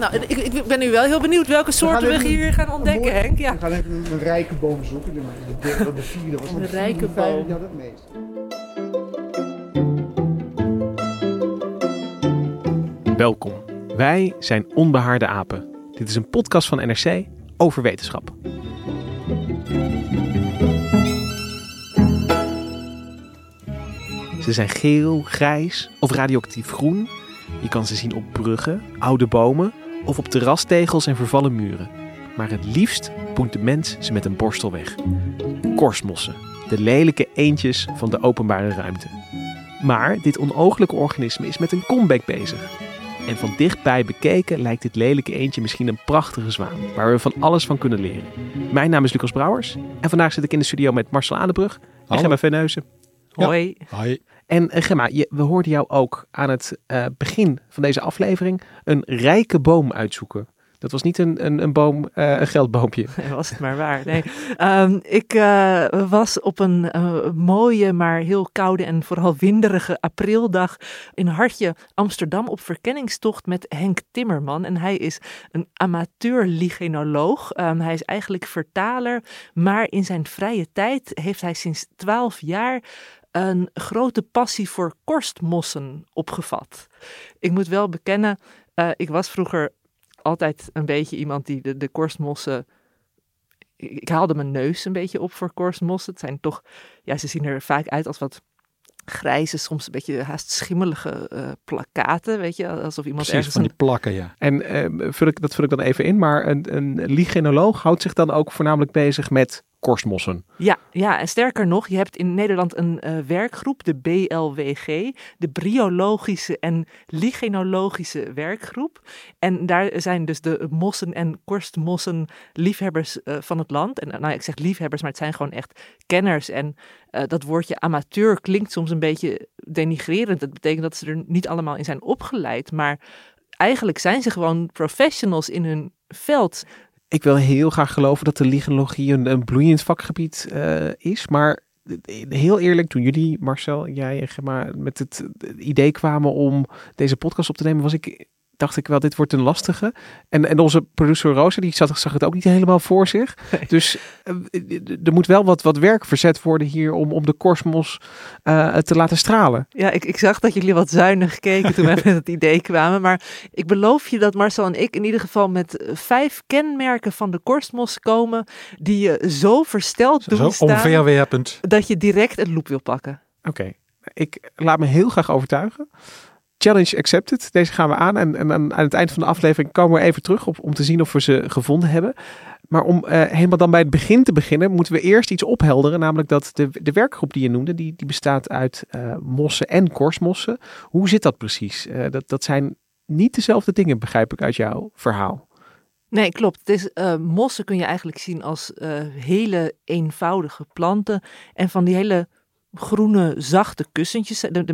Nou, ik, ik ben nu wel heel benieuwd welke soorten we, hier gaan ontdekken, mooi- Henk. Ja. We gaan even een, een rijke boom zoeken. De, de, de vierde was Een rijke boom. had het meest. Welkom. Wij zijn Onbehaarde Apen. Dit is een podcast van NRC over wetenschap. Ze zijn geel, grijs of radioactief groen. Je kan ze zien op bruggen, oude bomen of op terrastegels en vervallen muren. Maar het liefst boent de mens ze met een borstel weg. Korstmossen, de lelijke eendjes van de openbare ruimte. Maar dit onooglijke organisme is met een comeback bezig. En van dichtbij bekeken lijkt dit lelijke eendje misschien een prachtige zwaan, waar we van alles van kunnen leren. Mijn naam is Lucas Brouwers en vandaag zit ik in de studio met Marcel Adenbrug en Hallo. Gemma Veneuzen. Hoi. Hi. En eh, Gemma, je, we hoorden jou ook aan het eh, begin van deze aflevering een rijke boom uitzoeken. Dat was niet een, een, een boom, eh, een geldboompje. Was het maar waar. Nee. Ehm, ik was op een mooie, maar heel koude en vooral winderige aprildag in Hartje, Amsterdam, op verkenningstocht met Henk Timmerman. En hij is een amateur lichenoloog. Ehm, hij is eigenlijk vertaler, maar in zijn vrije tijd heeft hij sinds twaalf jaar een grote passie voor korstmossen opgevat. Ik moet wel bekennen, eh, ik was vroeger altijd een beetje iemand die de, de korstmossen. Ik, ik haalde mijn neus een beetje op voor korstmossen. Het zijn toch, ja, ze zien er vaak uit als wat grijze, soms een beetje haast schimmelige eh, plakaten, weet je, alsof iemand Precies, ergens van die plakken, ja. En eh, vul ik, dat vul ik dan even in, maar een, een lichenoloog houdt zich dan ook voornamelijk bezig met korstmossen. Ja, ja, en sterker nog, je hebt in Nederland een eh, werkgroep, de BLWG, de Bryologische en Lichenologische Werkgroep. En daar zijn dus de mossen- en korstmossen liefhebbers eh, van het land. En nou, ik zeg liefhebbers, maar het zijn gewoon echt kenners. En eh, dat woordje amateur klinkt soms een beetje denigrerend. Dat betekent dat ze er niet allemaal in zijn opgeleid, maar eigenlijk zijn ze gewoon professionals in hun veld. Ik wil heel graag geloven dat de lichenologie een, een bloeiend vakgebied eh, is. Maar heel eerlijk, toen jullie, Marcel, jij en Gemma, met het idee kwamen om deze podcast op te nemen, was ik, dacht ik wel, dit wordt een lastige. En, en onze producer Rosa, die zag, zag het ook niet helemaal voor zich. Dus eh, er moet wel wat, wat werk verzet worden hier om, om de korstmos eh, te laten stralen. Ja, ik, ik zag dat jullie wat zuinig keken toen wij met het idee kwamen. Maar ik beloof je dat Marcel en ik in ieder geval met eh, vijf kenmerken van de korstmos komen. die je zo versteld doen Zo staan. onverwerpend. dat je direct een loep wil pakken. Oké, ik laat me heel graag overtuigen. Challenge accepted. Deze gaan we aan. En, en aan het eind van de aflevering komen we even terug op, om te zien of we ze gevonden hebben. Maar om eh, helemaal dan bij het begin te beginnen, moeten we eerst iets ophelderen. Namelijk dat de, de werkgroep die je noemde, die, die bestaat uit eh, mossen en korstmossen. Hoe zit dat precies? Eh, dat, dat zijn niet dezelfde dingen, begrijp ik uit jouw verhaal. Nee, klopt. Mossen kun je eigenlijk zien als hele eenvoudige planten. En van die hele groene, zachte kussentjes. Daar,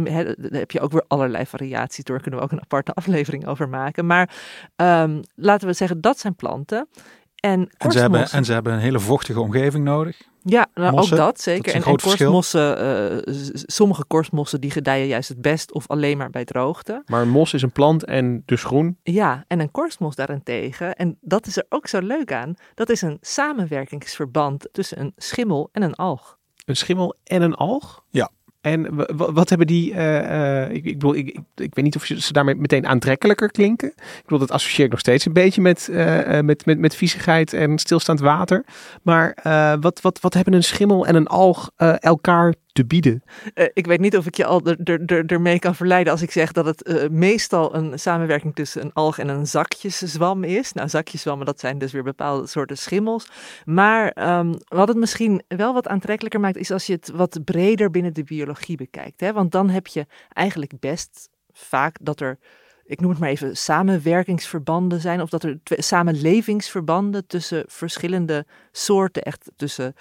heb je ook weer allerlei variaties door. Kunnen we ook een aparte aflevering over maken. Maar ehm, laten we zeggen, dat zijn planten. En, En ze, hebben, korstmossen- en ze hebben een hele vochtige omgeving nodig. Ja, nou, Mossen, ook dat dat zeker. is een en, en korstmossen, eh, s- sommige korstmossen die gedijen juist het best of alleen maar bij droogte. Maar een mos is een plant en dus groen. Ja, en een korstmos daarentegen, en dat is er ook zo leuk aan, dat is een samenwerkingsverband tussen een schimmel en een alg. Een schimmel en een alg? Ja. En wa- wa- wat hebben die, eh, eh, ik, ik, bedoel, ik, ik, ik weet niet of ze daarmee meteen aantrekkelijker klinken. Ik bedoel, dat associeer ik nog steeds een beetje met, eh, met, met, met viezigheid en stilstaand water. Maar wat, wat, wat hebben een schimmel en een alg elkaar te bieden? Uh, ik weet niet of ik je al er, er, er, ermee kan verleiden als ik zeg dat het uh, meestal een samenwerking tussen een alg en een zakjeszwam is. Nou, zakjeszwammen, dat zijn dus weer bepaalde soorten schimmels. Maar um, wat het misschien wel wat aantrekkelijker maakt, is als je het wat breder binnen de biologie bekijkt. Hè? Want dan heb je eigenlijk best vaak dat er ik noem het maar even, samenwerkingsverbanden zijn. Of dat er samenlevingsverbanden tussen verschillende soorten, echt tussen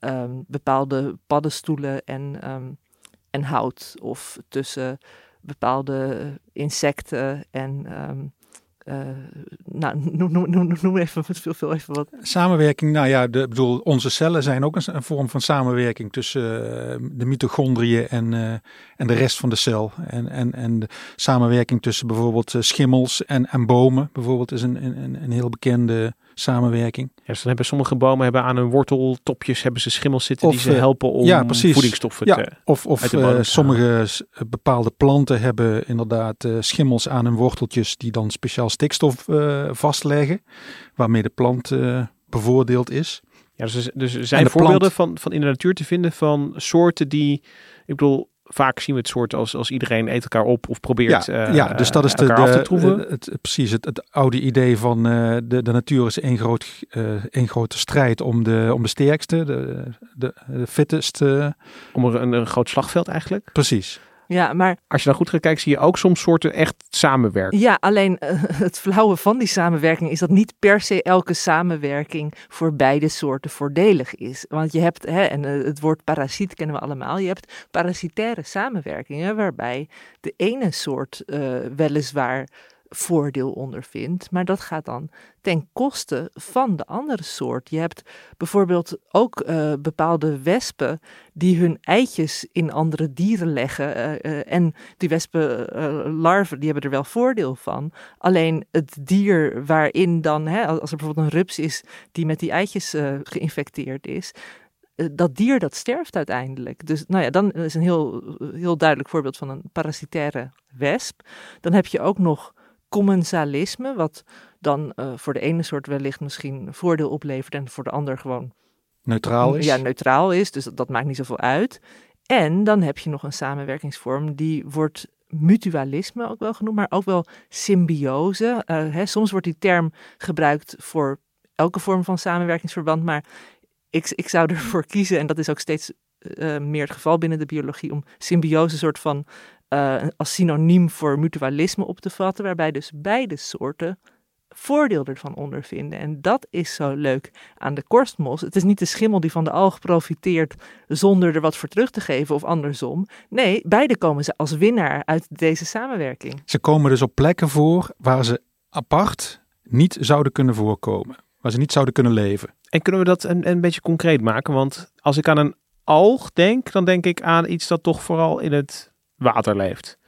um, bepaalde paddenstoelen en, um, en hout. Of tussen bepaalde insecten en um, uh, nou, noem, noem, noem, even, veel, veel even wat. Samenwerking, nou ja, de, bedoel, onze cellen zijn ook een, vorm van samenwerking tussen uh, de mitochondriën en, uh, en de rest van de cel. En, en, en de samenwerking tussen bijvoorbeeld schimmels en, en bomen, bijvoorbeeld, is een, een, een heel bekende samenwerking. Ja, dus dan hebben sommige bomen hebben aan hun worteltopjes hebben ze schimmels zitten of, die ze helpen om ja, precies. voedingsstoffen ja, te Of, of uh, sommige bepaalde planten hebben inderdaad schimmels aan hun worteltjes die dan speciaal stikstof vastleggen, waarmee de plant bevoordeeld is. Ja, dus, dus er zijn voorbeelden plant... van, van in de natuur te vinden van soorten die, ik bedoel, vaak zien we het soort als, als iedereen eet elkaar op of probeert ja, uh, ja dus dat is de, de, het, precies het, het oude idee van uh, de, de natuur is één, groot, uh, één grote strijd om de, om de sterkste, de, de, de fittest. om een, een groot slagveld eigenlijk. Precies. Ja, maar... Als je dan goed gaat kijken, zie je ook soms soorten echt samenwerken. Ja, alleen uh, het flauwe van die samenwerking is dat niet per se elke samenwerking voor beide soorten voordelig is. Want je hebt, hè, en uh, het woord parasiet kennen we allemaal, je hebt parasitaire samenwerkingen waarbij de ene soort uh, weliswaar voordeel ondervindt. Maar dat gaat dan ten koste van de andere soort. Je hebt bijvoorbeeld ook uh, bepaalde wespen die hun eitjes in andere dieren leggen. Uh, uh, en die wespenlarven, die hebben er wel voordeel van. Alleen het dier waarin dan, hè, als er bijvoorbeeld een rups is die met die eitjes geïnfecteerd is dat dier dat sterft uiteindelijk. Dus nou ja, dan is een heel, heel duidelijk voorbeeld van een parasitaire wesp. Dan heb je ook nog commensalisme, wat dan uh, voor de ene soort wellicht misschien voordeel oplevert en voor de ander gewoon neutraal is. Ja, neutraal is, dus dat, dat maakt niet zoveel uit. En dan heb je nog een samenwerkingsvorm die wordt mutualisme ook wel genoemd, maar ook wel symbiose. Uh, hè, soms wordt die term gebruikt voor elke vorm van samenwerkingsverband, maar ik, ik zou ervoor kiezen, en dat is ook steeds uh, meer het geval binnen de biologie, om symbiose soort van uh, als synoniem voor mutualisme op te vatten, waarbij dus beide soorten voordeel ervan ondervinden. En dat is zo leuk aan de korstmos. Het is niet de schimmel die van de alg profiteert zonder er wat voor terug te geven of andersom. Nee, beide komen ze als winnaar uit deze samenwerking. Ze komen dus op plekken voor waar ze apart niet zouden kunnen voorkomen. Waar ze niet zouden kunnen leven. En kunnen we dat een, een beetje concreet maken? Want als ik aan een alg denk, dan denk ik aan iets dat toch vooral in het water leeft.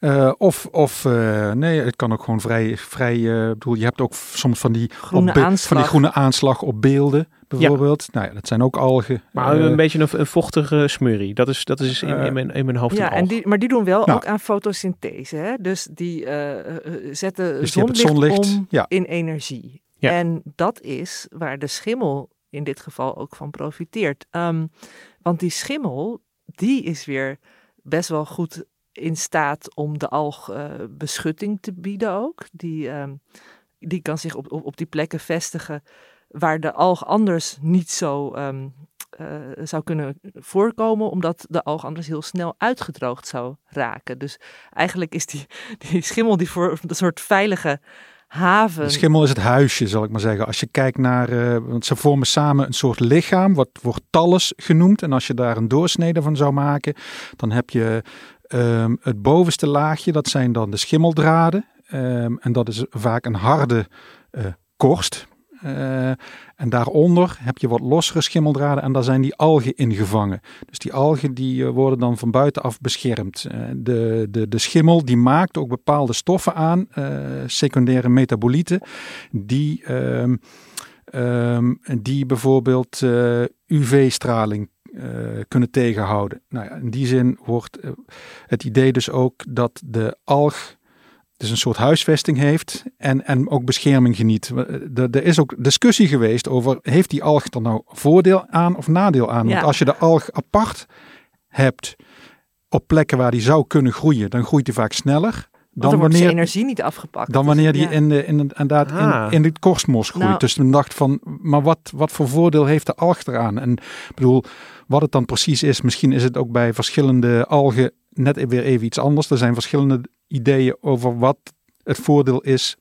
Uh, of, of uh, nee, het kan ook gewoon vrij, vrij uh, bedoel, je hebt ook soms van die, groene aanslag. van die groene aanslag op beelden, bijvoorbeeld. Ja. Nou ja, dat zijn ook algen. Maar een beetje een, een, vochtige smurrie, dat is, dat is in, in, mijn, in mijn hoofd Ja, en die, maar die doen wel nou. ook aan fotosynthese, hè? dus die zetten dus zonlicht, zonlicht, om ja. in energie. Ja. En dat is waar de schimmel in dit geval ook van profiteert. Um, want die schimmel, die is weer best wel goed in staat om de alg uh, beschutting te bieden ook. Die, uh, die kan zich op, op, op, die plekken vestigen waar de alg anders niet zo um, uh, zou kunnen voorkomen, omdat de alg anders heel snel uitgedroogd zou raken. Dus eigenlijk is die, die schimmel die voor een soort veilige haven. De schimmel is het huisje, zal ik maar zeggen. Als je kijkt naar, uh, want ze vormen samen een soort lichaam, wat wordt talus genoemd. En als je daar een doorsnede van zou maken, dan heb je um, het bovenste laagje, dat zijn dan de schimmeldraden. Um, en dat is vaak een harde uh, korst. Uh, en daaronder heb je wat lossere schimmeldraden en daar zijn die algen ingevangen. Dus die algen die uh, worden dan van buitenaf beschermd. Uh, de, de, de schimmel die maakt ook bepaalde stoffen aan, secundaire metabolieten, die, um, die bijvoorbeeld UV-straling kunnen tegenhouden. Nou ja, in die zin wordt het idee dus ook dat de alg dus een soort huisvesting heeft en, en ook bescherming geniet. Er is ook discussie geweest over, heeft die alg er nou voordeel aan of nadeel aan? Want als je de alg apart hebt op plekken waar die zou kunnen groeien, dan groeit hij vaak sneller. Want Dan dan wordt wanneer, energie niet afgepakt. dan wanneer die ja. in, de, in, het- inderdaad Ah. in, in het korstmos groeit. Nou. dus men dacht van, maar wat, wat voor voordeel heeft de alg eraan? En ik bedoel, wat het dan precies is, misschien is het ook bij verschillende algen net weer even iets anders. Er zijn verschillende ideeën over wat het voordeel is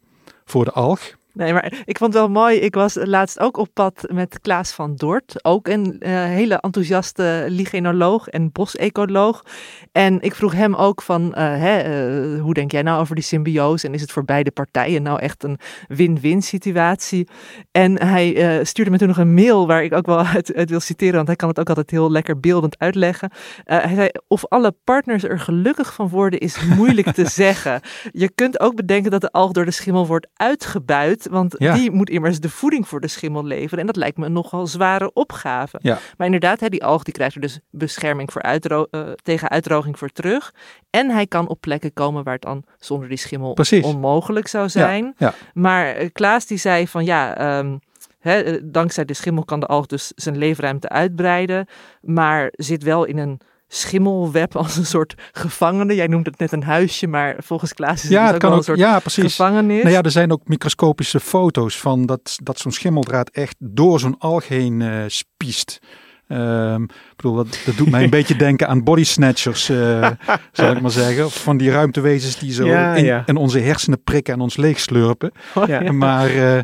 voor de alg. Nee, maar ik vond het wel mooi. Ik was laatst ook op pad met Klaas van Dort. Ook een eh, hele enthousiaste ligenoloog en bosecoloog. En ik vroeg hem ook van, eh, hè, eh, hoe denk jij nou over die symbiose? En is het voor beide partijen nou echt een win-win situatie? En hij stuurde me toen nog een mail waar ik ook wel uit, uit wil citeren. Want hij kan het ook altijd heel lekker beeldend uitleggen. Hij zei, of alle partners er gelukkig van worden is moeilijk te zeggen. Je kunt ook bedenken dat de alg door de schimmel wordt uitgebuit. Want Ja. die moet immers de voeding voor de schimmel leveren. En dat lijkt me een nogal zware opgave. Ja. Maar inderdaad, hè, die alg die krijgt er dus bescherming voor uitdro eh, tegen uitdroging voor terug. En hij kan op plekken komen waar het dan zonder die schimmel Precies. onmogelijk zou zijn. ja. Maar eh, Klaas die zei van ja... ehm, hè, eh, dankzij de schimmel kan de alg dus zijn leefruimte uitbreiden. Maar zit wel in een schimmelweb als een soort gevangene. Jij noemt het net een huisje, maar volgens Klaas is het Ja, dus het ook kan wel ook. een soort Ja, precies. gevangenis. Nou ja, er zijn ook microscopische foto's van dat, dat zo'n schimmeldraad echt door zo'n alg heen eh, spiest. Ehm, ik bedoel, dat, dat doet mij een beetje denken aan body snatchers, eh, zal ik maar zeggen. Of van die ruimtewezens die zo Ja, in, ja. in onze hersenen prikken en ons leegslurpen. Ja. Maar eh,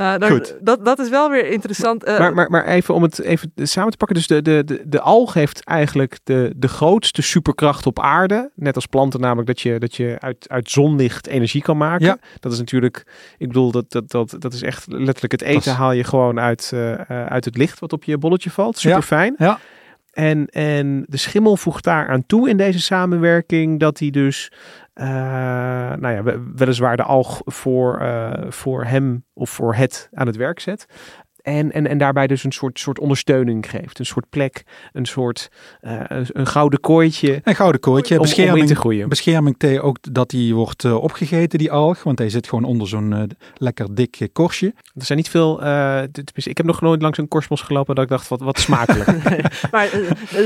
Nou, daar- Goed. Dat, dat is wel weer interessant. Eh, Maar, maar, maar even om het even samen te pakken. Dus de, de, de, de alg heeft eigenlijk de, de grootste superkracht op aarde. Net als planten namelijk dat je, dat je uit, uit zonlicht energie kan maken. Ja. Dat is natuurlijk, ik bedoel, dat, dat, dat, dat is echt letterlijk het eten is- haal je gewoon uit, eh, eh, uit het licht wat op je bolletje valt. Super fijn. Ja. En, en de schimmel voegt daar aan toe in deze samenwerking dat hij dus, eh, nou ja, we- weliswaar de alg voor, eh, voor hem of voor het aan het werk zet. En, en, en daarbij dus een soort, soort ondersteuning geeft. Een soort plek, een soort eh, een, een gouden kooitje een gouden koortje, om, om in bescherming, te groeien. bescherming tegen ook dat die wordt eh, opgegeten, die alg. Want hij zit gewoon onder zo'n eh, lekker dik korstje. Er zijn niet veel, eh, tenminste, ik heb nog nooit langs een korstmos gelopen dat ik dacht, wat, wat smakelijk. maar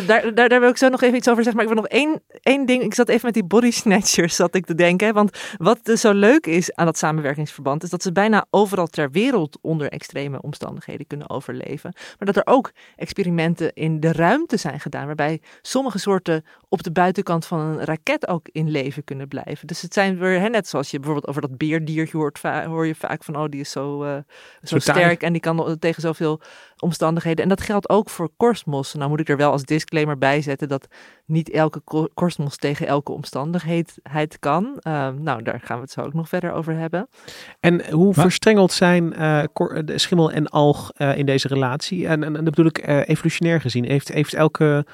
daar, daar, daar wil ik zo nog even iets over zeggen. Maar ik wil nog één, één ding. Ik zat even met die body snatchers zat ik te denken. hè. Want wat dus zo leuk is aan dat samenwerkingsverband... is dat ze bijna overal ter wereld onder extreme omstandigheden kunnen overleven. Maar dat er ook experimenten in de ruimte zijn gedaan... waarbij sommige soorten op de buitenkant van een raket ook in leven kunnen blijven. Dus het zijn weer, hè, net zoals je bijvoorbeeld over dat beerdiertje hoort... hoor je vaak van, oh, die is zo, eh, zo, sterk en die kan tegen zoveel omstandigheden. En dat geldt ook voor korstmossen. Nou moet ik er wel als disclaimer bij zetten dat niet elke ko- korstmos tegen elke omstandigheid kan. Ehm, nou, daar gaan we het zo ook nog verder over hebben. En hoe verstrengeld zijn eh, kor- de schimmel en alg eh, in deze relatie? En, en, en dat bedoel ik eh, evolutionair gezien. Heeft, heeft elke...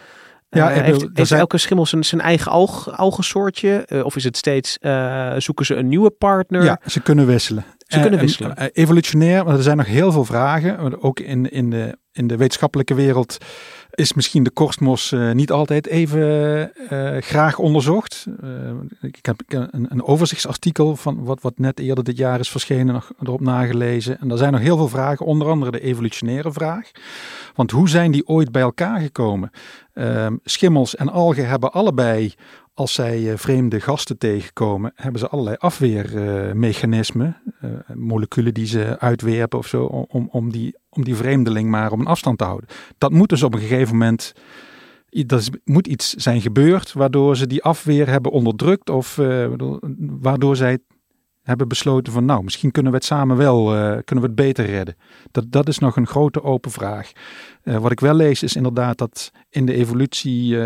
eh, Ja, bedoel, heeft, heeft zijn- elke schimmel zijn, zijn eigen alg, algensoortje? Eh, of is het steeds, eh, zoeken ze een nieuwe partner? Ja, ze kunnen wisselen. Ze kunnen Eh, en, wisselen. eh, evolutionair, want er zijn nog heel veel vragen. Ook in, in, de, in de wetenschappelijke wereld is misschien de korstmos eh, niet altijd even eh, graag onderzocht. Eh, ik heb een, een overzichtsartikel van wat, wat net eerder dit jaar is verschenen, nog erop nagelezen. En er zijn nog heel veel vragen, onder andere de evolutionaire vraag. Want hoe zijn die ooit bij elkaar gekomen? Ehm, schimmels en algen hebben allebei als zij eh, vreemde gasten tegenkomen, hebben ze allerlei afweermechanismen, eh, moleculen die ze uitwerpen of zo, om- om, die, om die vreemdeling maar op een afstand te houden. Dat moet dus op een gegeven moment, is- moet iets zijn gebeurd waardoor ze die afweer hebben onderdrukt of bedoel, waardoor zij hebben besloten van nou, misschien kunnen we het samen wel, kunnen we het beter redden. Dat, dat is nog een grote open vraag. Wat ik wel lees is inderdaad dat in de evolutie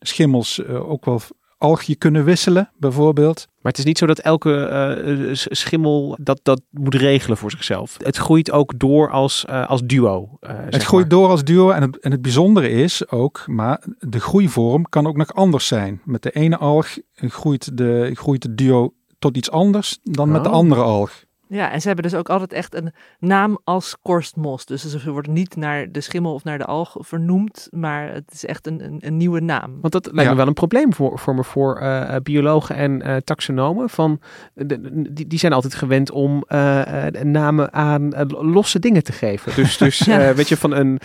schimmels ook wel algje kunnen wisselen, bijvoorbeeld. Maar het is niet zo dat elke eh, schimmel dat, dat moet regelen voor zichzelf. Het groeit ook door als, eh, als duo. eh, Het groeit maar. door als duo en het, en het bijzondere is ook, maar de groeivorm kan ook nog anders zijn. Met de ene alg groeit de, groeit de duo tot iets anders dan met de Oh. andere alg. Ja, en ze hebben dus ook altijd echt een naam als korstmos. Dus ze worden niet naar de schimmel of naar de alg vernoemd, maar het is echt een, een, een nieuwe naam. Want dat lijkt Ja. me wel een probleem voor, voor me voor eh, biologen en eh, taxonomen. Van, de, die, die zijn altijd gewend om eh, eh, namen aan losse dingen te geven. Dus, dus Ja. eh, weet je, van een,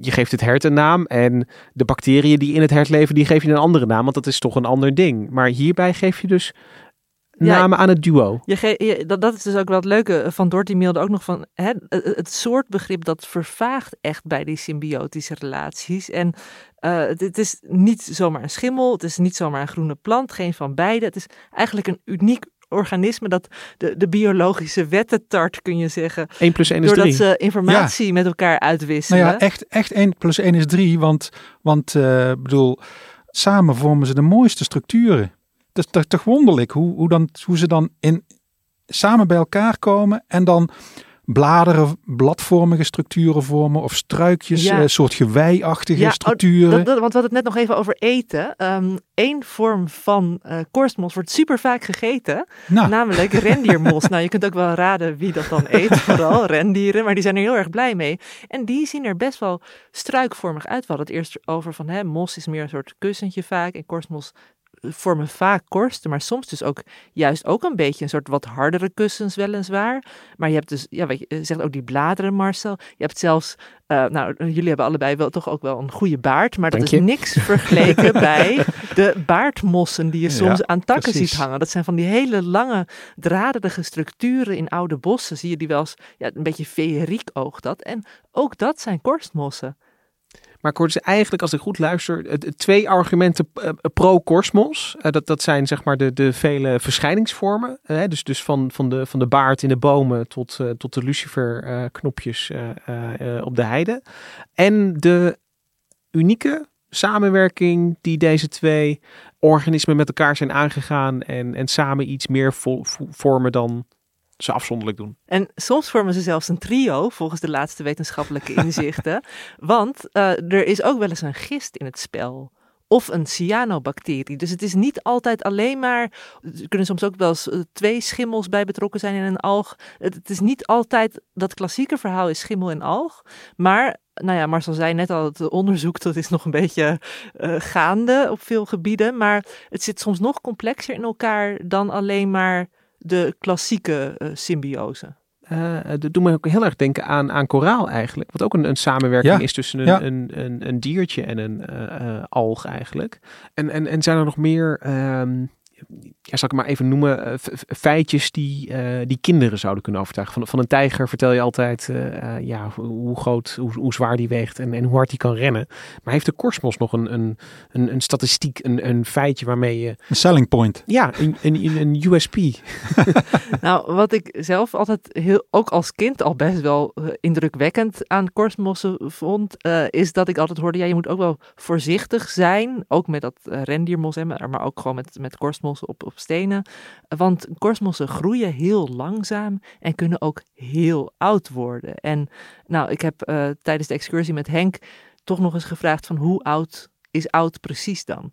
je geeft het hert een naam en de bacteriën die in het hert leven, die geef je een andere naam, want dat is toch een ander ding. Maar hierbij geef je dus Ja, namen aan het duo. Je ge- je- dat, dat is dus ook wel het leuke. Van Dorty mailde ook nog van hè, het, het soort begrip dat vervaagt echt bij die symbiotische relaties. En eh, het, het is niet zomaar een schimmel, het is niet zomaar een groene plant, geen van beide. Het is eigenlijk een uniek organisme dat de, de biologische wetten tart, kun je zeggen. 1 plus 1 is Doordat 3. ze informatie met elkaar uitwisselen. Nou ja, echt, echt 1 plus 1 is 3, want, want eh, bedoel, samen vormen ze de mooiste structuren. Het is toch, wonderlijk hoe, hoe, dan, hoe ze dan in, samen bij elkaar komen en dan bladeren, bladvormige structuren vormen of struikjes, Ja. een soort geweiachtige Ja, oh, structuren. Dat, dat- want we hadden het net nog even over eten. Eén vorm van eh korstmos wordt super vaak gegeten. nou, Namelijk rendiermos. nou, je kunt ook wel raden wie dat dan eet, vooral rendieren. Maar die zijn er heel erg blij mee. En die zien er best wel struikvormig uit. We hadden het eerst over van, hè, mos is meer een soort kussentje vaak. En korstmos vormen vaak korsten, maar soms dus ook juist ook een beetje een soort wat hardere kussens weliswaar. Maar je hebt dus, ja, weet je, je zegt ook die bladeren, Marcel. Je hebt zelfs, eh, nou, jullie hebben allebei wel toch ook wel een goede baard, maar dat Dank is je. niks vergeleken bij de baardmossen die je Ja, soms aan takken precies. ziet hangen. Dat zijn van die hele lange draderige structuren in oude bossen. Zie je die wel eens, ja, een beetje feeriek oogt dat. En ook dat zijn korstmossen. Maar ik hoor dus eigenlijk, als ik goed luister, twee argumenten eh, pro-korstmos. Eh, dat, dat zijn zeg maar de, de vele verschijningsvormen. eh, dus dus van, van, de, van de baard in de bomen tot, eh, tot de lucifer-knopjes op de heide. En de unieke samenwerking die deze twee organismen met elkaar zijn aangegaan. En, en samen iets meer vo- vo- vormen dan ze afzonderlijk doen. En soms vormen ze zelfs een trio, volgens de laatste wetenschappelijke inzichten. Want eh, er is ook wel eens een gist in het spel. Of een cyanobacterie. Dus het is niet altijd alleen maar. Er kunnen soms ook wel eens eh, twee schimmels bij betrokken zijn in een alg. Het, het is niet altijd dat klassieke verhaal is schimmel en alg. Maar, nou ja, Marcel zei net al, het onderzoek dat is nog een beetje eh, gaande op veel gebieden. Maar het zit soms nog complexer in elkaar dan alleen maar de klassieke eh, symbiose. Eh, dat doet me ook heel erg denken aan, aan koraal eigenlijk. Wat ook een, een samenwerking Ja, is tussen een, ja. een, een, een diertje en een eh, eh, alg eigenlijk. En, en, en zijn er nog meer, ehm, ja, zal ik maar even noemen, eh, feitjes die, eh, die kinderen zouden kunnen overtuigen. Van, van een tijger vertel je altijd eh, eh, ja, hoe, groot, hoe, hoe zwaar die weegt en, en hoe hard die kan rennen. Maar heeft de korstmos nog een, een, een, een statistiek, een, een feitje waarmee je... Een selling point. Ja, een, een, een USP. Nou, wat ik zelf altijd heel, ook als kind al best wel indrukwekkend aan korstmossen vond, eh, is dat ik altijd hoorde, ja, je moet ook wel voorzichtig zijn, ook met dat rendiermos, hè, maar maar ook gewoon met, met korstmossen op, op stenen. Want korstmossen groeien heel langzaam en kunnen ook heel oud worden. En nou, ik heb eh, tijdens de excursie met Henk toch nog eens gevraagd van hoe oud is oud precies dan?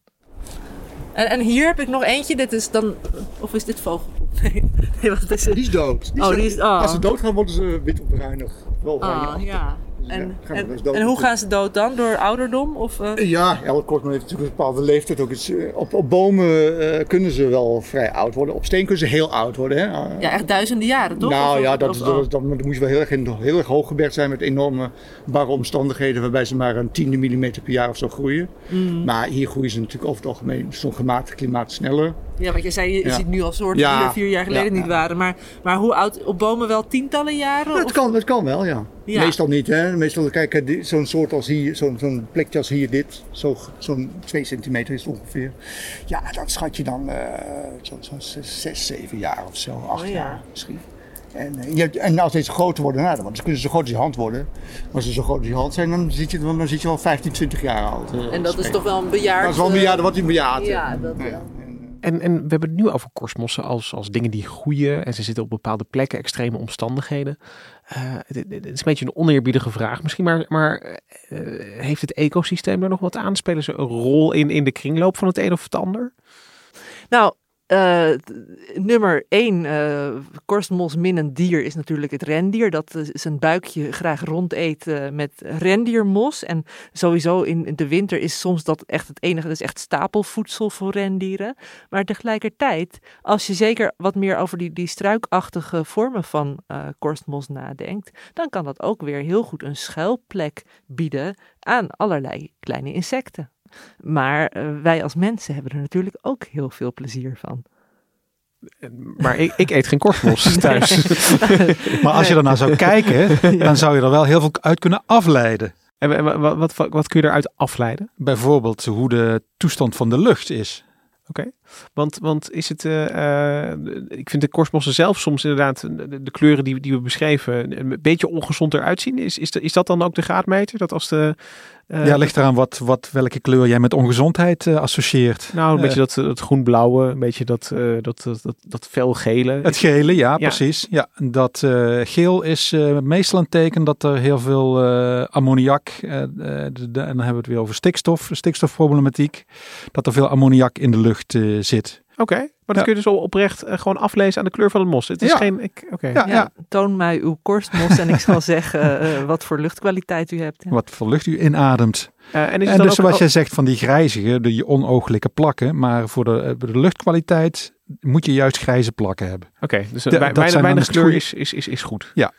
En, en hier heb ik nog eentje, dit is dan, of is dit vogel? Nee, nee wat is het? Die is dood. Oh, die is- oh. Als ze doodgaan worden ze wit of bruinig. Wel Ah, ja. En, ja, dus en hoe gaan ze dood dan? Door ouderdom? Of, eh? Ja, elk kortman heeft natuurlijk een bepaalde leeftijd. Ook. Eh, Op, op bomen eh, kunnen ze wel vrij oud worden. Op steen kunnen ze heel oud worden. Hè? Ja, echt duizenden jaren, toch? Nou Of- ja, dat, of- dat, dat, dan moet je wel heel erg, heel erg hooggebergd zijn met enorme barre omstandigheden. Waarbij ze maar een tiende millimeter per jaar of zo groeien. Mm. Maar hier groeien ze natuurlijk over het algemeen zo'n gematigd klimaat sneller. Ja, want je zei, je Ja. ziet nu al soorten Ja, die er vier jaar geleden ja, niet ja. waren. Maar, maar hoe oud? Op bomen wel tientallen jaren? Dat Of- kan, dat kan wel, ja. Ja. Meestal niet, hè. Meestal, kijk, eh, die- zo'n soort als hier, zo'n zo'n plekje als hier, dit. zo- Zo'n 2 centimeter is het ongeveer. Ja, dat schat je dan eh zo'n zo, zes, zeven jaar of zo, acht Oh ja. jaar misschien. En, eh, je, hebt- en als deze groter worden, nou, dan kunnen ze zo groot als je hand worden. Maar als ze zo groot als je hand zijn, dan zit je, dan zit je wel 15, 20 jaar oud. eh, En dat is toch wel een bejaard... Dat is wel een eh, bejaard, wat hij een bejaard. Ja, eh. dat Ja, wel. eh, En, we hebben het nu over korstmossen als, als dingen die groeien en ze zitten op bepaalde plekken, extreme omstandigheden. Eh, het, is een beetje een oneerbiedige vraag misschien, maar, maar eh, heeft het ecosysteem er nog wat aan? Spelen ze een rol in, in de kringloop van het een of het ander? Nou, Uh, nummer 1, uh, korstmos minnend dier, is natuurlijk het rendier. Dat zijn buikje graag rond eet met rendiermos. En sowieso in de winter is soms dat echt het enige, dat is echt stapelvoedsel voor rendieren. Maar tegelijkertijd, als je zeker wat meer over die, die struikachtige vormen van korstmos nadenkt, dan kan dat ook weer heel goed een schuilplek bieden aan allerlei kleine insecten. Maar uh, wij als mensen hebben er natuurlijk ook heel veel plezier van. Maar ik, ik eet geen korstmos thuis. maar als je ernaar zou kijken, dan zou je er wel heel veel uit kunnen afleiden. En wat, wat, wat, kun je eruit afleiden? Bijvoorbeeld hoe de toestand van de lucht is. Oké, want, want is het, uh, ik vind de korstmossen zelf soms inderdaad, de, de, kleuren die, die we beschreven, een beetje ongezond eruit zien. Is, is, de, is dat dan ook de graadmeter? Dat als de, uh, ja, ligt eraan wat, wat, welke kleur jij met ongezondheid associeert. Nou, een beetje dat, dat groen-blauwe, een beetje dat, dat, dat, dat, dat felgele. Het gele, ja, ja. precies. Ja, dat geel is meestal een teken dat er heel veel ammoniak, en dan hebben we het weer over stikstof, stikstofproblematiek, dat er veel ammoniak in de lucht zit. Oké, okay. maar dat kun je dus al oprecht uh, gewoon aflezen aan de kleur van het mos. Het is ja. geen. Ik, okay. ja, ja, toon mij uw korstmos en ik zal zeggen uh, wat voor luchtkwaliteit u hebt. Wat voor lucht u inademt. Uh, en, is en dus zoals jij zegt van die grijzige, die onooglijke plakken, maar voor de, de luchtkwaliteit moet je juist grijze plakken hebben. Oké, okay, dus de, weinig, weinig kleur is, is, is, is goed. Ja.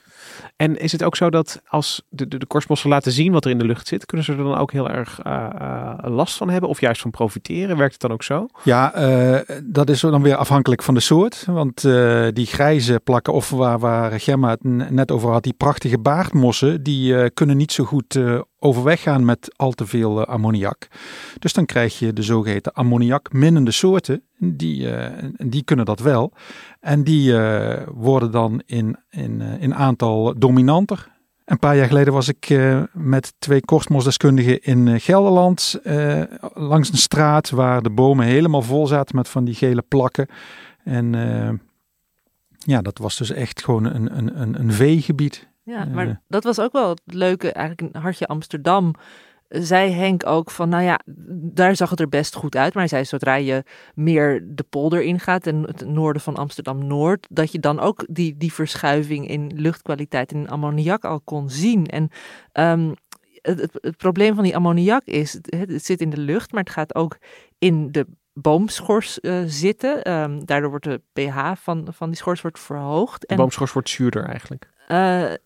En is het ook zo dat als de, de, de korstmossen laten zien wat er in de lucht zit, kunnen ze er dan ook heel erg uh, uh, last van hebben of juist van profiteren? Werkt het dan ook zo? Ja, uh, dat is dan weer afhankelijk van de soort. Want die grijze plakken, of waar, waar Gemma het net over had, die prachtige baardmossen, die kunnen niet zo goed overweg gaan met al te veel ammoniak. Dus dan krijg je de zogeheten ammoniakminnende soorten. Die, die kunnen dat wel. En die worden dan in, in, in aantal dominanter. Een paar jaar geleden was ik met twee korstmosdeskundigen in Gelderland langs een straat waar de bomen helemaal vol zaten met van die gele plakken. En ja, dat was dus echt gewoon een, een, een, een veegebied. Ja, maar dat was ook wel het leuke eigenlijk in Hartje Amsterdam zei Henk ook van, nou ja, daar zag het er best goed uit. Maar hij zei, zodra je meer de polder ingaat en het noorden van Amsterdam-Noord, dat je dan ook die, die verschuiving in luchtkwaliteit en ammoniak al kon zien. En um, het, het, het, probleem van die ammoniak is, het, het, zit in de lucht, maar het gaat ook in de boomschors uh, zitten. Um, daardoor wordt de pH van, van die schors wordt verhoogd. De boomschors wordt zuurder eigenlijk. Uh,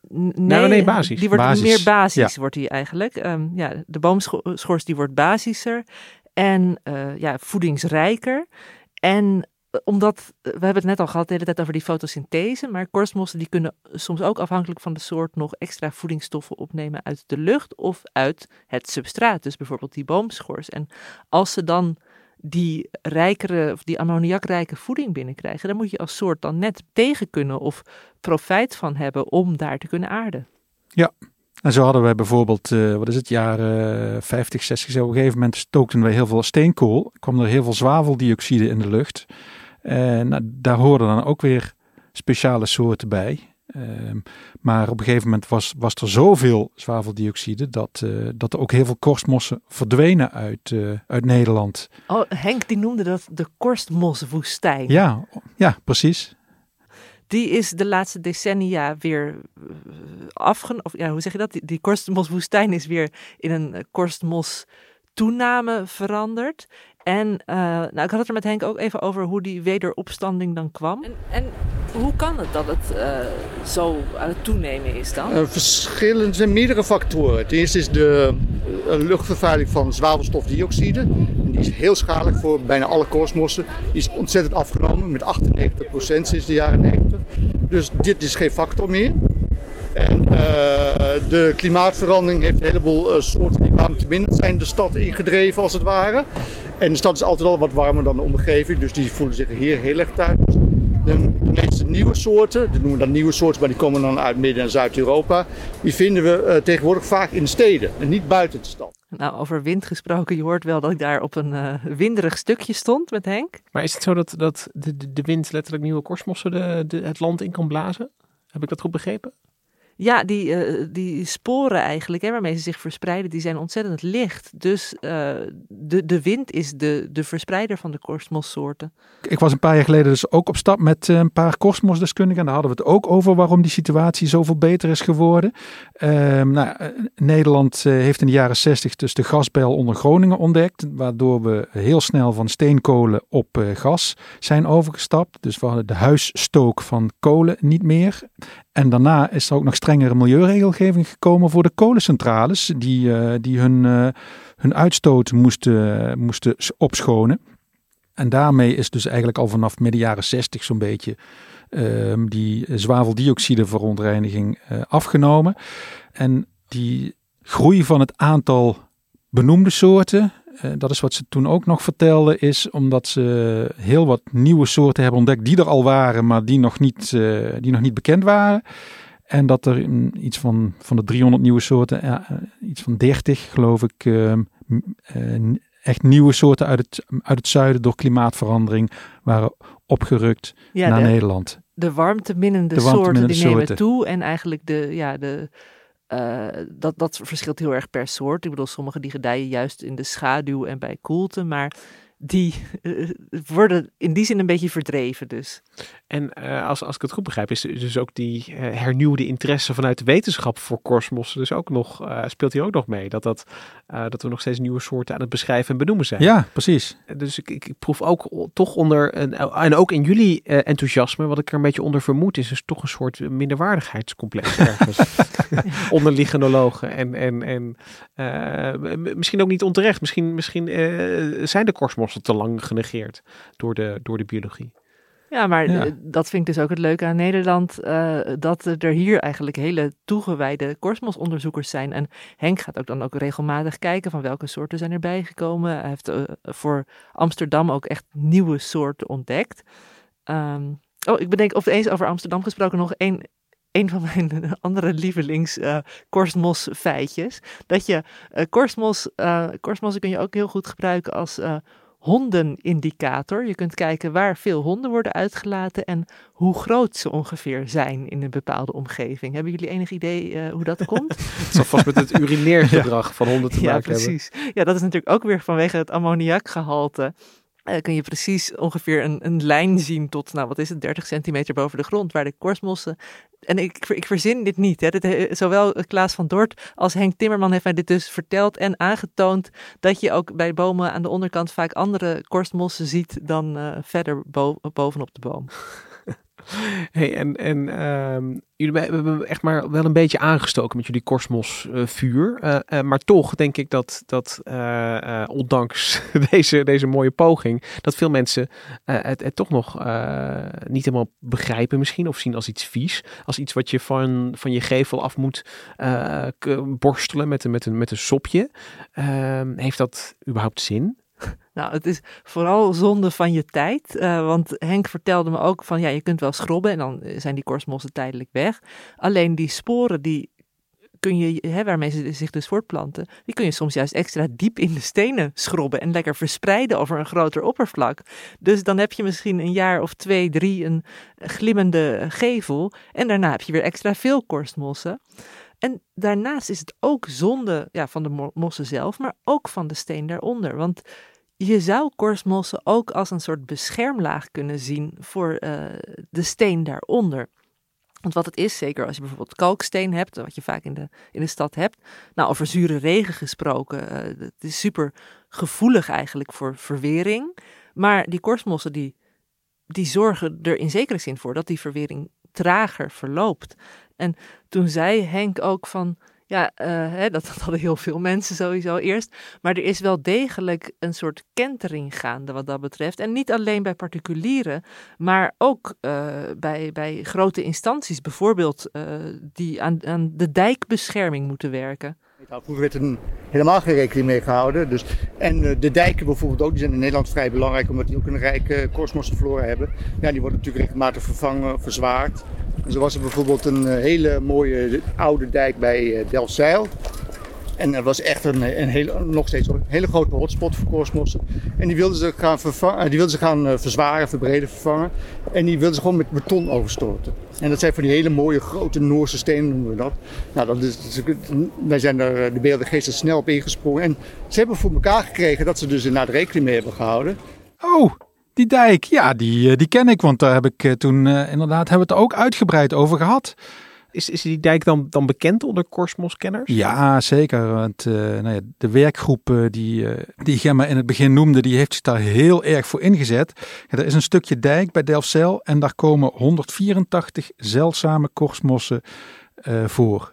nee, nou, nee, basis. Die wordt basis. meer basis, ja. wordt die eigenlijk. Um, ja, de boomschors die wordt basischer en uh, ja, voedingsrijker. En omdat, we hebben het net al gehad de hele tijd over die fotosynthese, maar korstmossen die kunnen soms ook afhankelijk van de soort nog extra voedingsstoffen opnemen uit de lucht of uit het substraat, dus bijvoorbeeld die boomschors. En als ze dan die rijkere, of die ammoniakrijke voeding binnenkrijgen, dan moet je als soort dan net tegen kunnen of profijt van hebben om daar te kunnen aarden. Ja, en zo hadden wij bijvoorbeeld, uh, wat is het, jaren uh, 50, 60, op een gegeven moment stookten we heel veel steenkool, kwam er heel veel zwaveldioxide in de lucht. En nou, daar hoorden dan ook weer speciale soorten bij. Uh, maar op een gegeven moment was, was er zoveel zwaveldioxide dat, uh, dat er ook heel veel korstmossen verdwenen uit, uh, uit Nederland. Oh, Henk die noemde dat de korstmoswoestijn. Ja, ja, precies. Die is de laatste decennia weer afgenomen. Of ja, hoe zeg je dat? Die, die korstmoswoestijn is weer in een korstmos toename veranderd. En uh, nou, ik had het er met Henk ook even over hoe die wederopstanding dan kwam. En, en hoe kan het dat het uh, zo aan het toenemen is dan? Uh, verschillende zijn meerdere factoren. Het eerste is de luchtvervuiling van zwavelstofdioxide. Die is heel schadelijk voor bijna alle koolsmossen. Die is ontzettend afgenomen met 98% sinds de jaren 90. Dus dit is geen factor meer. En uh, de klimaatverandering heeft een heleboel uh, soorten die warmteminnend zijn de stad ingedreven als het ware. En de stad is altijd al wat warmer dan de omgeving, dus die voelen zich hier heel erg thuis. De meeste nieuwe soorten, die noemen we dan nieuwe soorten, maar die komen dan uit Midden- en Zuid-Europa, die vinden we uh, tegenwoordig vaak in de steden en niet buiten de stad. Nou, over wind gesproken, je hoort wel dat ik daar op een uh, winderig stukje stond met Henk. Maar is het zo dat, dat de, de wind letterlijk nieuwe de, het land in kan blazen? Heb ik dat goed begrepen? Ja, die, uh, die sporen eigenlijk, hè, waarmee ze zich verspreiden, die zijn ontzettend licht. Dus uh, de, de wind is de, de verspreider van de korstmossoorten. Ik was een paar jaar geleden dus ook op stap met een paar korstmosdeskundigen. En daar hadden we het ook over waarom die situatie zoveel beter is geworden. Uh, nou, Nederland heeft in de jaren 60 dus de gasbel onder Groningen ontdekt. Waardoor we heel snel van steenkolen op gas zijn overgestapt. Dus we hadden de huisstook van kolen niet meer. En daarna is er ook nog strengere milieuregelgeving gekomen voor de kolencentrales, die, uh, die hun, uh, hun uitstoot moesten, moesten opschonen. En daarmee is dus eigenlijk al vanaf midden jaren 60 zo'n beetje uh, die zwaveldioxide uh, afgenomen. En die groei van het aantal benoemde soorten, dat is wat ze toen ook nog vertelden, is omdat ze heel wat nieuwe soorten hebben ontdekt die er al waren, maar die nog niet, die nog niet bekend waren. En dat er iets van, van de 300 nieuwe soorten, uh, iets van 30 geloof ik, ehm, echt nieuwe soorten uit het, uit het zuiden door klimaatverandering waren opgerukt ja, naar de, Nederland. De warmteminnende, de soorten die soorten. nemen toe en eigenlijk de, ja, de, uh, dat, dat verschilt heel erg per soort. Ik bedoel, sommige die gedijen juist in de schaduw en bij koelte, maar die uh, worden in die zin een beetje verdreven dus. En uh, als, als ik het goed begrijp, is dus ook die uh, hernieuwde interesse vanuit de wetenschap voor korstmossen dus ook nog, speelt hier ook nog mee. Dat, dat, dat we nog steeds nieuwe soorten aan het beschrijven en benoemen zijn. Ja, precies. Dus ik, ik, ik proef ook toch onder, een, en ook in jullie enthousiasme, wat ik er een beetje onder vermoed, is dus toch een soort minderwaardigheidscomplex ergens. onder lichenologen en, en, en misschien ook niet onterecht. Misschien, misschien zijn de te lang genegeerd door de, door de biologie. Ja, maar ja. dat vind ik dus ook het leuke aan Nederland. Uh, dat er hier eigenlijk hele toegewijde korstmosonderzoekers zijn. En Henk gaat ook dan ook regelmatig kijken van welke soorten zijn erbij gekomen. Hij heeft uh, voor Amsterdam ook echt nieuwe soorten ontdekt. Um, oh, ik bedenk of eens over Amsterdam gesproken nog één een van mijn andere lievelings uh, korstmos feitjes. Dat je uh, korstmos, uh, korstmossen kun je ook heel goed gebruiken als hondenindicator. Je kunt kijken waar veel honden worden uitgelaten en hoe groot ze ongeveer zijn in een bepaalde omgeving. Hebben jullie enig idee uh, hoe dat komt? het zal vast met het urineergedrag ja. van honden te ja, maken precies. hebben. Ja, dat is natuurlijk ook weer vanwege het ammoniakgehalte. Uh, kun je precies ongeveer een, een lijn zien tot, nou wat is het, 30 centimeter boven de grond, waar de korstmossen en ik, ik verzin dit niet. Hè. Zowel Klaas van Dort als Henk Timmerman heeft mij dit dus verteld en aangetoond dat je ook bij bomen aan de onderkant vaak andere korstmossen ziet dan uh, verder bo bovenop de boom. Hey, en en um, jullie hebben echt maar wel een beetje aangestoken met jullie Cosmos uh, vuur. Uh, uh, maar toch denk ik dat, dat ondanks deze, deze mooie poging, dat veel mensen het, het toch nog niet helemaal begrijpen misschien. Of zien als iets vies. Als iets wat je van, van je gevel af moet borstelen met een, met een, met een sopje. Ehm, heeft dat überhaupt zin? Nou, het is vooral zonde van je tijd. Uh, want Henk vertelde me ook van ja, je kunt wel schrobben en dan zijn die korstmossen tijdelijk weg. Alleen die sporen die kun je, hè, waarmee ze zich dus voortplanten, die kun je soms juist extra diep in de stenen schrobben en lekker verspreiden over een groter oppervlak. Dus dan heb je misschien een jaar of twee, drie een glimmende gevel en daarna heb je weer extra veel korstmossen. En daarnaast is het ook zonde ja, van de mossen zelf, maar ook van de steen daaronder. Want je zou korstmossen ook als een soort beschermlaag kunnen zien voor uh, de steen daaronder. Want wat het is, zeker als je bijvoorbeeld kalksteen hebt, wat je vaak in de, in de stad hebt. Nou, over zure regen gesproken, uh, het is super gevoelig eigenlijk voor verwering. Maar die korstmossen die, die zorgen er in zekere zin voor dat die verwering trager verloopt. En toen zei Henk ook van, ja, uh, hè, dat, dat, hadden heel veel mensen sowieso eerst. Maar er is wel degelijk een soort kentering gaande wat dat betreft. En niet alleen bij particulieren, maar ook uh, bij, bij grote instanties, bijvoorbeeld uh, die aan, aan de dijkbescherming moeten werken. Vroeger werd er helemaal geen rekening mee gehouden. Dus, en de dijken bijvoorbeeld ook, die zijn in Nederland vrij belangrijk omdat die ook een rijke korstmossenflora hebben. Ja, die worden natuurlijk regelmatig vervangen, verzwaard. Zo was er bijvoorbeeld een hele mooie oude dijk bij Delfzijl. En dat was echt een, een hele, nog steeds een hele grote hotspot voor korsmossen. En die wilden ze gaan, vervangen, die wilden ze gaan verzwaren, verbreden, vervangen. En die wilden ze gewoon met beton overstoten. En dat zijn van die hele mooie grote Noorse stenen, noemen we dat. Nou, dat is, wij zijn er de beelden geesten snel op ingesprongen. En ze hebben voor elkaar gekregen dat ze dus inderdaad rekening mee hebben gehouden. Oh, die dijk, ja, die, die ken ik, want daar heb ik toen uh, inderdaad hebben we het ook uitgebreid over gehad. Is, is die dijk dan, dan bekend onder Korsmos-kenners? Ja, zeker. Want uh, nou ja, de werkgroep uh, die, die Gemma in het begin noemde, die heeft zich daar heel erg voor ingezet. Ja, er is een stukje dijk bij Delfzijl en daar komen 184 zeldzame korsmossen voor.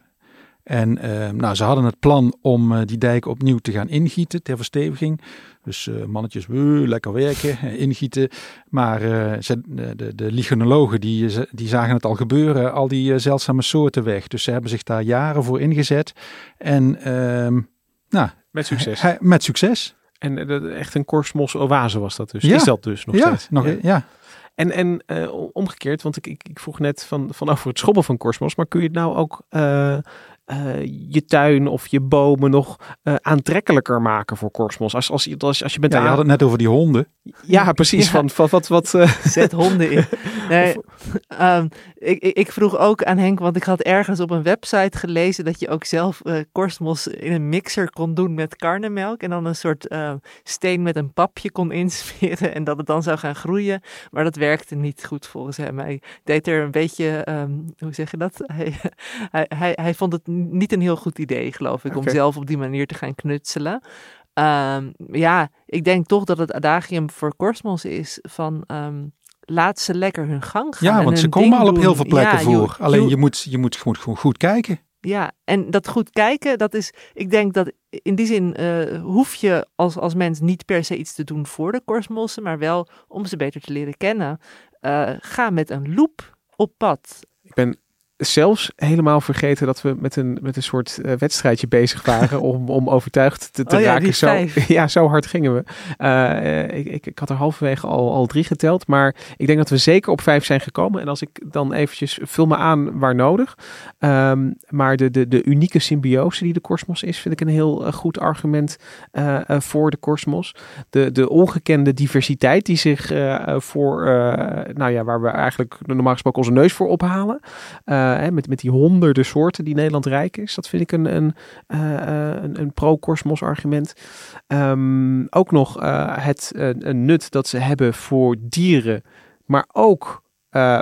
En nou, ze hadden het plan om die dijk opnieuw te gaan ingieten ter versteviging. Dus uh, mannetjes, lekker werken, ingieten. Maar ze, de, de lichenologen die, die zagen het al gebeuren, al die zeldzame soorten weg. Dus ze hebben zich daar jaren voor ingezet. En ehm, nou, met succes. Hij, met succes. En echt een korsmos oase was dat dus. Ja. Is dat dus nog ja, steeds? Nog, ja, ja. En, en uh, omgekeerd, want ik, ik, ik, vroeg net van, van over het schobben van korsmos, maar kun je het nou ook uh, uh, je tuin of je bomen nog uh, aantrekkelijker maken voor korsmos. Als, als, als, als je bent ja, je had het net over die honden. Ja, precies. Ja. Van, van wat... wat uh... Zet honden in. Nee, um, ik, ik, vroeg ook aan Henk, want ik had ergens op een website gelezen dat je ook zelf korsmos in een mixer kon doen met karnemelk. En dan een soort steen met een papje kon insmeren en dat het dan zou gaan groeien. Maar dat werkte niet goed volgens hem. Hij deed er een beetje, um, hoe zeg je dat? Hij, hij, hij, hij vond het niet een heel goed idee, geloof ik, okay. om zelf op die manier te gaan knutselen. Um, ja, ik denk toch dat het adagium voor Korsmos is van um, laat ze lekker hun gang gaan. Ja, want ze komen al op heel veel plekken ja, voor. Je, Alleen je, je, moet, je moet goed, goed, goed kijken. Ja, en dat goed kijken, dat is, ik denk dat in die zin uh, hoef je als, als mens niet per se iets te doen voor de korstmossen, maar wel om ze beter te leren kennen. Uh, ga met een loep op pad. Ik ben zelfs helemaal vergeten dat we met een, met een soort uh, wedstrijdje bezig waren om, om overtuigd te, te oh ja, raken. Zo, ja, zo hard gingen we. Uh, ik, ik, ik, had er halverwege al, al drie geteld, maar ik denk dat we zeker op vijf zijn gekomen. En als ik dan eventjes, vul me aan waar nodig. Um, maar de, de, de unieke symbiose die de kosmos is, vind ik een heel uh, goed argument voor de kosmos. De, de ongekende diversiteit die zich voor, nou ja, waar we eigenlijk normaal gesproken onze neus voor ophalen. Uh, met, met die honderden soorten die Nederland rijk is. Dat vind ik een, een, uh, een, een pro-kosmos argument. Um, ook nog het een nut dat ze hebben voor dieren, maar ook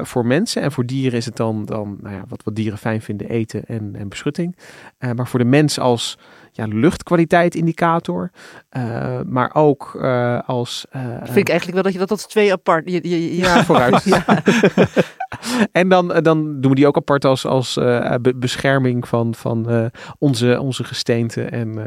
voor mensen. En voor dieren is het dan, dan nou ja, wat, wat dieren fijn vinden, eten en, en beschutting. Maar voor de mens als ja, luchtkwaliteit indicator. Uh, maar ook als... Vind ik eigenlijk wel dat je dat als twee apart... Je, je, je, ja, vooruit. ja. en dan, dan doen we die ook apart als, als be bescherming van, van onze, onze gesteente en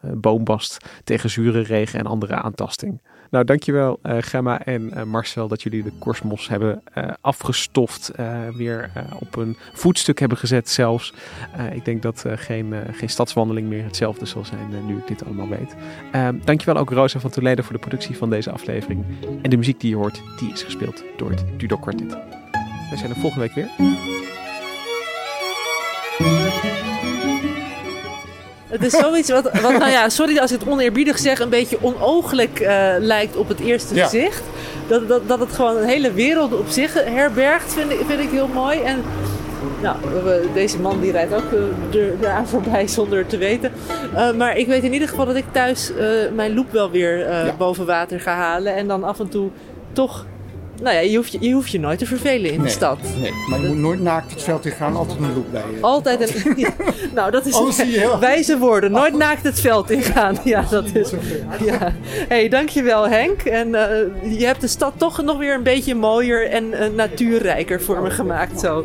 boombast tegen zure regen en andere aantasting. Nou, dankjewel uh, Gemma en uh, Marcel dat jullie de Korsmos hebben uh, afgestoft. weer op een voetstuk hebben gezet zelfs. ik denk dat geen, geen stadswandeling meer hetzelfde zal zijn nu ik dit allemaal weet. dankjewel ook Rosa van Toledo voor de productie van deze aflevering. En de muziek die je hoort, die is gespeeld door het Dudok Quartet. We zijn er volgende week weer. Het is zoiets wat, wat, nou ja, sorry als ik het oneerbiedig zeg, een beetje onooglijk uh, lijkt op het eerste ja. gezicht. Dat, dat, dat het gewoon een hele wereld op zich herbergt, vind ik, vind ik heel mooi. En nou, deze man die rijdt ook eraan voorbij zonder te weten. Uh, maar ik weet in ieder geval dat ik thuis uh, mijn loop wel weer ja. boven water ga halen. En dan af en toe toch nou ja, je hoeft je, je, hoeft je nooit te vervelen in nee, de stad. Nee, maar je moet nooit naakt het veld in gaan, altijd een loop bij je. Altijd een... Ja, nou, dat is een, wijze woorden. Nooit Ach, naakt het veld ingaan. Ja, dat is... Ja. hey, dankjewel Henk. En uh, je hebt de stad toch nog weer een beetje mooier en uh, natuurrijker voor me gemaakt. Zo.